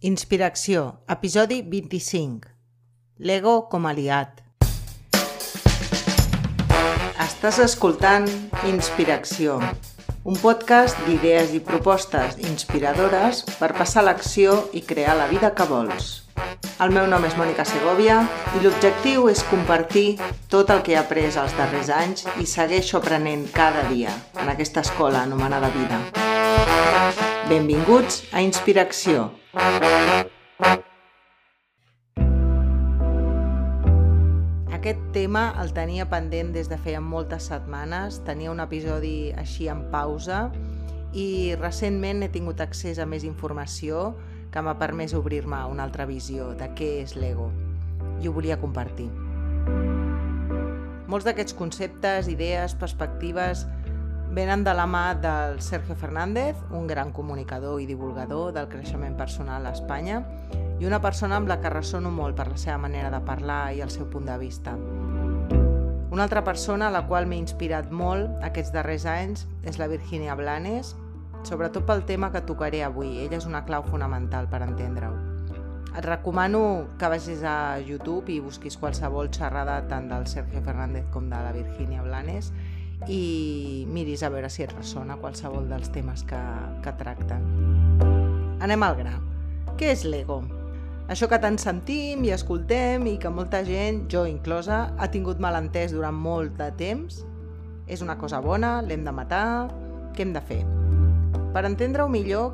Inspiració, episodi 25. L'ego com aliat. Estàs escoltant Inspiració, un podcast d'idees i propostes inspiradores per passar l'acció i crear la vida que vols. El meu nom és Mònica Segovia i l'objectiu és compartir tot el que he après els darrers anys i segueixo aprenent cada dia en aquesta escola anomenada vida. Benvinguts a Inspiració. Aquest tema el tenia pendent des de feia moltes setmanes, tenia un episodi així en pausa i recentment he tingut accés a més informació que m'ha permès obrir-me una altra visió de què és l'ego i ho volia compartir. Molts d'aquests conceptes, idees, perspectives venen de la mà del Sergio Fernández, un gran comunicador i divulgador del creixement personal a Espanya i una persona amb la que ressono molt per la seva manera de parlar i el seu punt de vista. Una altra persona a la qual m'he inspirat molt aquests darrers anys és la Virginia Blanes, sobretot pel tema que tocaré avui. Ella és una clau fonamental per entendre-ho. Et recomano que vagis a YouTube i busquis qualsevol xerrada tant del Sergio Fernández com de la Virginia Blanes i miris a veure si et ressona qualsevol dels temes que, que tracten. Anem al gra. Què és l'ego? Això que tant sentim i escoltem i que molta gent, jo inclosa, ha tingut mal entès durant molt de temps, és una cosa bona, l'hem de matar, què hem de fer? Per entendre-ho millor,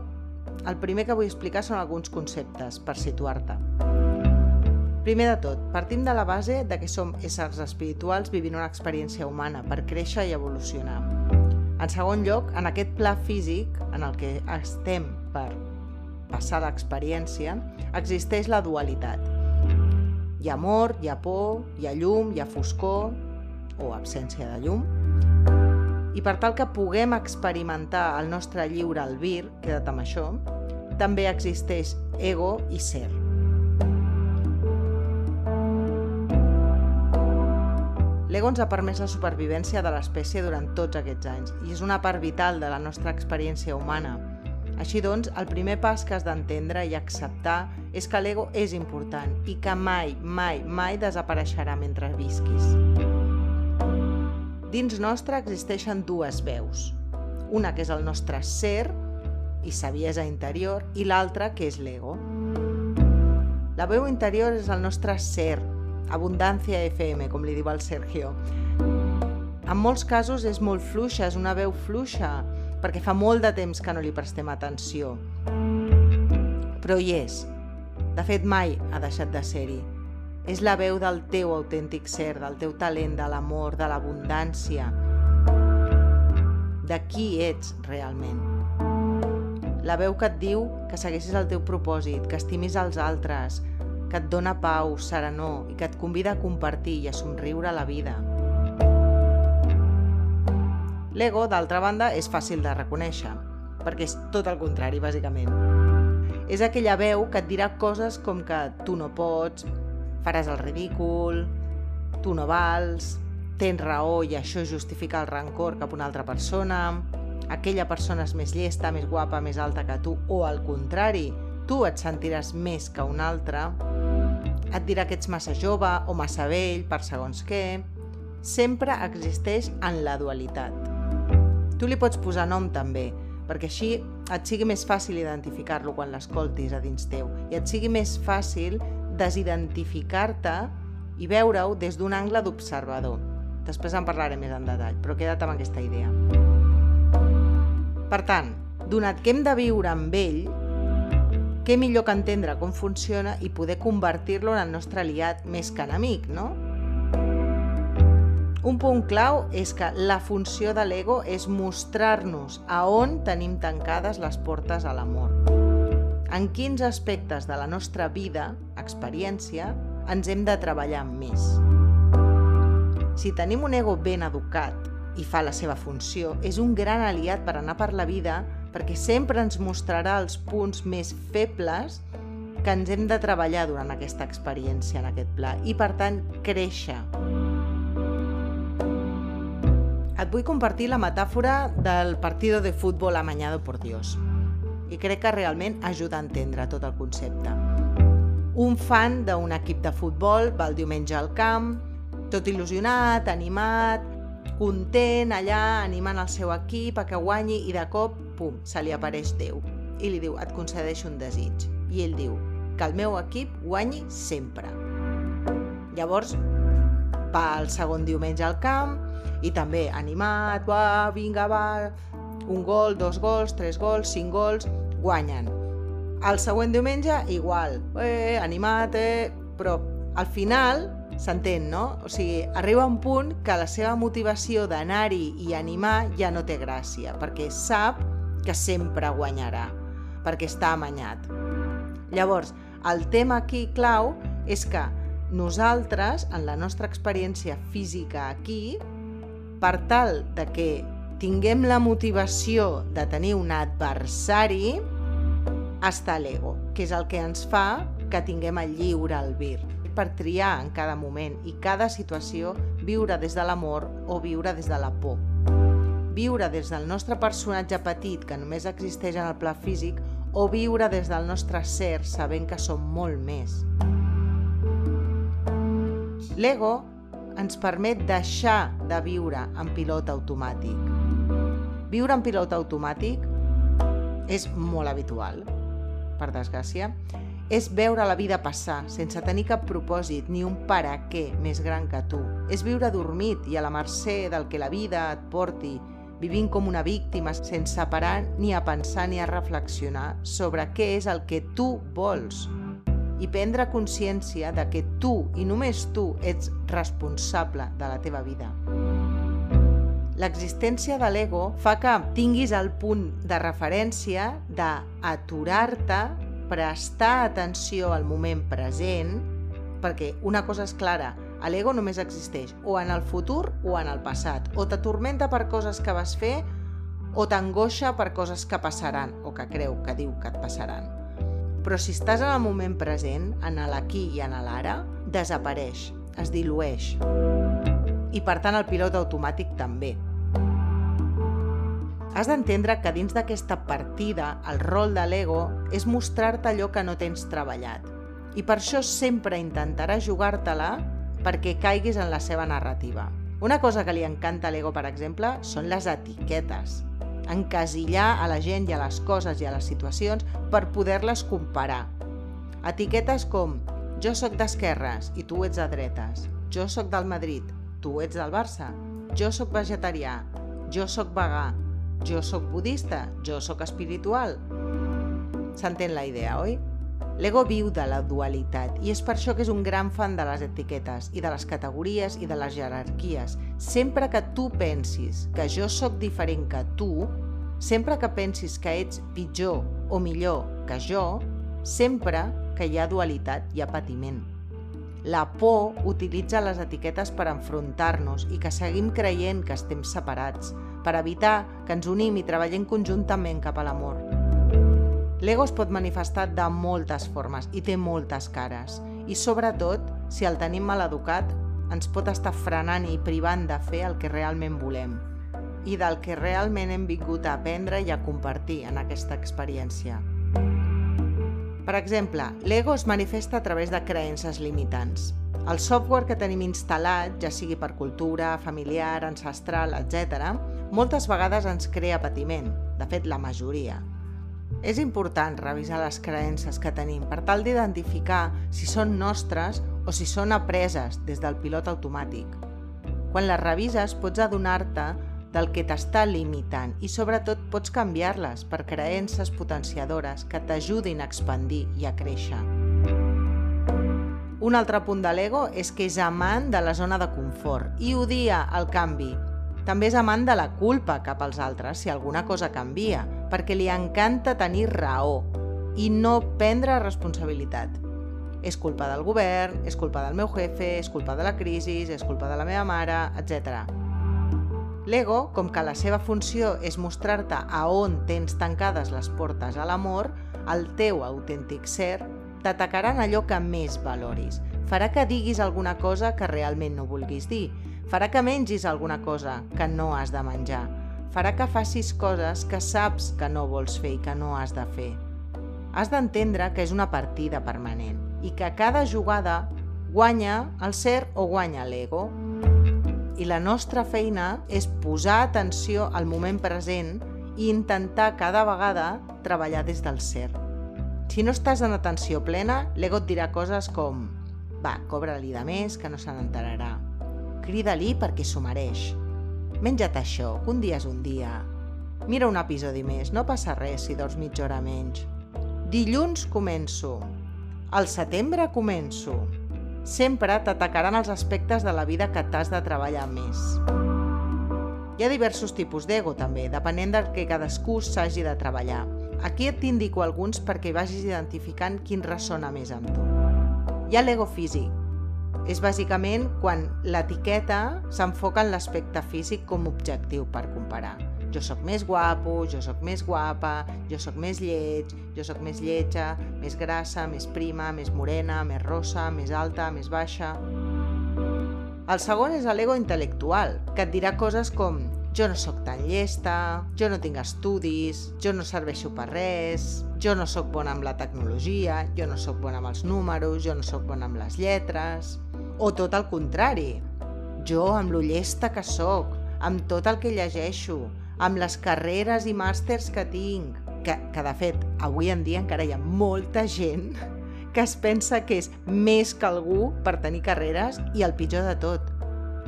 el primer que vull explicar són alguns conceptes, per situar-te. Primer de tot, partim de la base de que som éssers espirituals vivint una experiència humana per créixer i evolucionar. En segon lloc, en aquest pla físic en el que estem per passar l'experiència, existeix la dualitat. Hi ha amor, hi ha por, hi ha llum, hi ha foscor o absència de llum, i per tal que puguem experimentar el nostre lliure albir, queda't amb això, també existeix ego i ser. L'ego ens ha permès la supervivència de l'espècie durant tots aquests anys i és una part vital de la nostra experiència humana. Així doncs, el primer pas que has d'entendre i acceptar és que l'ego és important i que mai, mai, mai desapareixerà mentre visquis. Dins nostre existeixen dues veus. Una que és el nostre ser i saviesa interior i l'altra que és l'ego. La veu interior és el nostre ser, abundància FM, com li diu el Sergio. En molts casos és molt fluixa, és una veu fluixa, perquè fa molt de temps que no li prestem atenció. Però hi és. De fet, mai ha deixat de ser-hi és la veu del teu autèntic ser, del teu talent, de l'amor, de l'abundància, de qui ets realment. La veu que et diu que segueixis el teu propòsit, que estimis els altres, que et dona pau, serenor i que et convida a compartir i a somriure la vida. L'ego, d'altra banda, és fàcil de reconèixer, perquè és tot el contrari, bàsicament. És aquella veu que et dirà coses com que tu no pots, faràs el ridícul, tu no vals, tens raó i això justifica el rancor cap a una altra persona, aquella persona és més llesta, més guapa, més alta que tu, o al contrari, tu et sentiràs més que un altre, et dirà que ets massa jove o massa vell per segons què, sempre existeix en la dualitat. Tu li pots posar nom també, perquè així et sigui més fàcil identificar-lo quan l'escoltis a dins teu i et sigui més fàcil desidentificar-te i veure-ho des d'un angle d'observador. Després en parlaré més en detall, però queda't amb aquesta idea. Per tant, donat que hem de viure amb ell, què millor que entendre com funciona i poder convertir-lo en el nostre aliat més que enemic, no? Un punt clau és que la funció de l'ego és mostrar-nos a on tenim tancades les portes a l'amor en quins aspectes de la nostra vida, experiència, ens hem de treballar més. Si tenim un ego ben educat i fa la seva funció, és un gran aliat per anar per la vida perquè sempre ens mostrarà els punts més febles que ens hem de treballar durant aquesta experiència en aquest pla i, per tant, créixer. Et vull compartir la metàfora del partido de futbol amañado por Dios. i crec que realment ajuda a entendre tot el concepte. Un fan d'un equip de futbol va el diumenge al camp, tot il·lusionat, animat, content allà, animant el seu equip a que guanyi i de cop, pum, se li apareix Déu i li diu, et concedeixo un desig. I ell diu, que el meu equip guanyi sempre. Llavors, va el segon diumenge al camp i també animat, va, vinga, va, un gol, dos gols, tres gols, cinc gols, guanyen. El següent diumenge, igual, eh, animat, eh, però al final s'entén, no? O sigui, arriba un punt que la seva motivació d'anar-hi i animar ja no té gràcia, perquè sap que sempre guanyarà, perquè està amanyat. Llavors, el tema aquí clau és que nosaltres, en la nostra experiència física aquí, per tal de que tinguem la motivació de tenir un adversari, està l'ego, que és el que ens fa que tinguem el lliure albir per triar en cada moment i cada situació viure des de l'amor o viure des de la por. Viure des del nostre personatge petit que només existeix en el pla físic o viure des del nostre ser sabent que som molt més. L'ego ens permet deixar de viure en pilot automàtic. Viure en pilot automàtic és molt habitual, per desgràcia, és veure la vida passar sense tenir cap propòsit ni un para què més gran que tu. És viure dormit i a la mercè del que la vida et porti vivint com una víctima sense parar ni a pensar ni a reflexionar sobre què és el que tu vols i prendre consciència de que tu i només tu ets responsable de la teva vida. L'existència de l'ego fa que tinguis el punt de referència d'aturar-te, prestar atenció al moment present, perquè una cosa és clara, L'ego només existeix o en el futur o en el passat. O t'atormenta per coses que vas fer o t'angoixa per coses que passaran o que creu que diu que et passaran. Però si estàs en el moment present, en l'aquí i en l'ara, desapareix, es dilueix. I per tant el pilot automàtic també. Has d'entendre que dins d'aquesta partida el rol de l'ego és mostrar-te allò que no tens treballat. I per això sempre intentarà jugar-te-la perquè caiguis en la seva narrativa. Una cosa que li encanta a l'ego, per exemple, són les etiquetes. Encasillar a la gent i a les coses i a les situacions per poder-les comparar. Etiquetes com jo sóc d'esquerres i tu ets de dretes, jo sóc del Madrid, tu ets del Barça, jo sóc vegetarià, jo sóc vegà, jo sóc budista, jo sóc espiritual. S'entén la idea, oi? L'ego viu de la dualitat i és per això que és un gran fan de les etiquetes i de les categories i de les jerarquies. Sempre que tu pensis que jo sóc diferent que tu, sempre que pensis que ets pitjor o millor que jo, sempre que hi ha dualitat hi ha patiment. La por utilitza les etiquetes per enfrontar-nos i que seguim creient que estem separats, per evitar que ens unim i treballem conjuntament cap a l'amor. L'ego es pot manifestar de moltes formes i té moltes cares. I sobretot, si el tenim mal educat, ens pot estar frenant i privant de fer el que realment volem i del que realment hem vingut a aprendre i a compartir en aquesta experiència. Per exemple, l'ego es manifesta a través de creences limitants. El software que tenim instal·lat, ja sigui per cultura, familiar, ancestral, etc., moltes vegades ens crea patiment, de fet la majoria, és important revisar les creences que tenim per tal d'identificar si són nostres o si són apreses des del pilot automàtic. Quan les revises pots adonar-te del que t'està limitant i sobretot pots canviar-les per creences potenciadores que t'ajudin a expandir i a créixer. Un altre punt de l'ego és que és amant de la zona de confort i odia el canvi. També és amant de la culpa cap als altres si alguna cosa canvia, perquè li encanta tenir raó i no prendre responsabilitat. És culpa del govern, és culpa del meu jefe, és culpa de la crisi, és culpa de la meva mare, etc. L'ego, com que la seva funció és mostrar-te a on tens tancades les portes a l'amor, el teu autèntic ser t'atacarà en allò que més valoris. Farà que diguis alguna cosa que realment no vulguis dir. Farà que mengis alguna cosa que no has de menjar farà que facis coses que saps que no vols fer i que no has de fer. Has d'entendre que és una partida permanent i que cada jugada guanya el ser o guanya l'ego. I la nostra feina és posar atenció al moment present i intentar cada vegada treballar des del ser. Si no estàs en atenció plena, l'ego et dirà coses com va, cobra-li de més, que no se n'enterarà. Crida-li perquè s'ho mereix. Menja't això, que un dia és un dia. Mira un episodi més, no passa res si dors mitja hora menys. Dilluns començo. Al setembre començo. Sempre t'atacaran els aspectes de la vida que t'has de treballar més. Hi ha diversos tipus d'ego també, depenent del que cadascú s'hagi de treballar. Aquí et t'indico alguns perquè vagis identificant quin ressona més amb tu. Hi ha l'ego físic. És bàsicament quan l'etiqueta s'enfoca en l'aspecte físic com objectiu per comparar. Jo sóc més guapo, jo sóc més guapa, jo sóc més lleig, jo sóc més lletja, més grassa, més prima, més morena, més rossa, més alta, més baixa... El segon és l'ego intel·lectual, que et dirà coses com jo no sóc tan llesta, jo no tinc estudis, jo no serveixo per res, jo no sóc bona amb la tecnologia, jo no sóc bona amb els números, jo no sóc bona amb les lletres... O tot el contrari, jo amb lo llesta que sóc, amb tot el que llegeixo, amb les carreres i màsters que tinc, que, que de fet avui en dia encara hi ha molta gent que es pensa que és més que algú per tenir carreres i el pitjor de tot,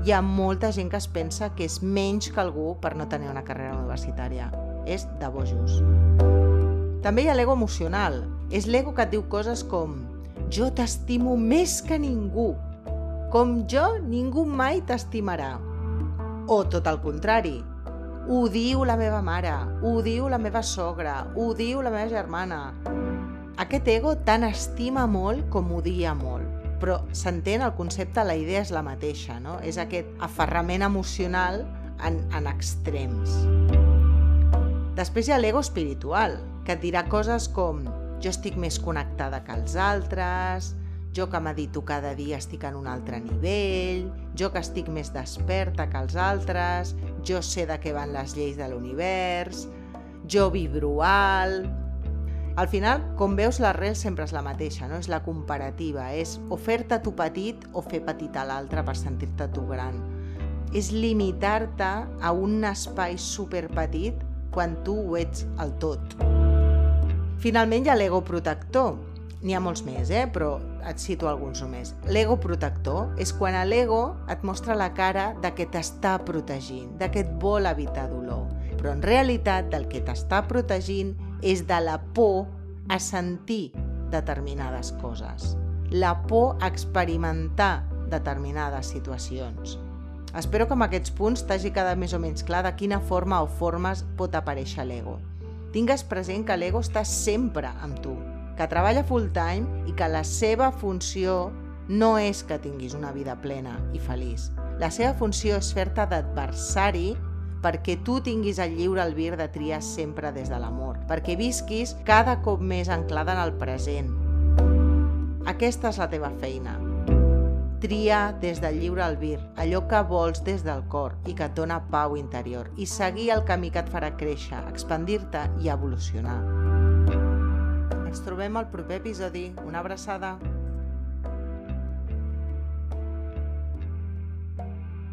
hi ha molta gent que es pensa que és menys que algú per no tenir una carrera universitària. És de bojos. També hi ha l'ego emocional. És l'ego que et diu coses com jo t'estimo més que ningú. Com jo, ningú mai t'estimarà. O tot el contrari, ho diu la meva mare, ho diu la meva sogra, ho diu la meva germana. Aquest ego tant estima molt com odia molt, però s'entén el concepte, la idea és la mateixa, no? És aquest aferrament emocional en, en extrems. Després hi ha l'ego espiritual, que et dirà coses com jo estic més connectada que els altres, jo que medito cada dia estic en un altre nivell, jo que estic més desperta que els altres, jo sé de què van les lleis de l'univers, jo vibro alt, al final, com veus, l'arrel sempre és la mateixa, no? és la comparativa, és o fer-te tu petit o fer petit a l'altre per sentir-te tu gran. És limitar-te a un espai superpetit quan tu ho ets el tot. Finalment hi ha l'ego protector. N'hi ha molts més, eh? però et cito alguns només. L'ego protector és quan l'ego et mostra la cara de que t'està protegint, de que et vol evitar dolor. Però en realitat del que t'està protegint és de la por a sentir determinades coses, la por a experimentar determinades situacions. Espero que amb aquests punts t'hagi quedat més o menys clar de quina forma o formes pot aparèixer l'ego. Tingues present que l'ego està sempre amb tu, que treballa full time i que la seva funció no és que tinguis una vida plena i feliç. La seva funció és fer-te d'adversari perquè tu tinguis el lliure albir de triar sempre des de l'amor, perquè visquis cada cop més anclada en el present. Aquesta és la teva feina. Triar des del lliure albir allò que vols des del cor i que et dona pau interior i seguir el camí que et farà créixer, expandir-te i evolucionar. Ens trobem al proper episodi. Una abraçada.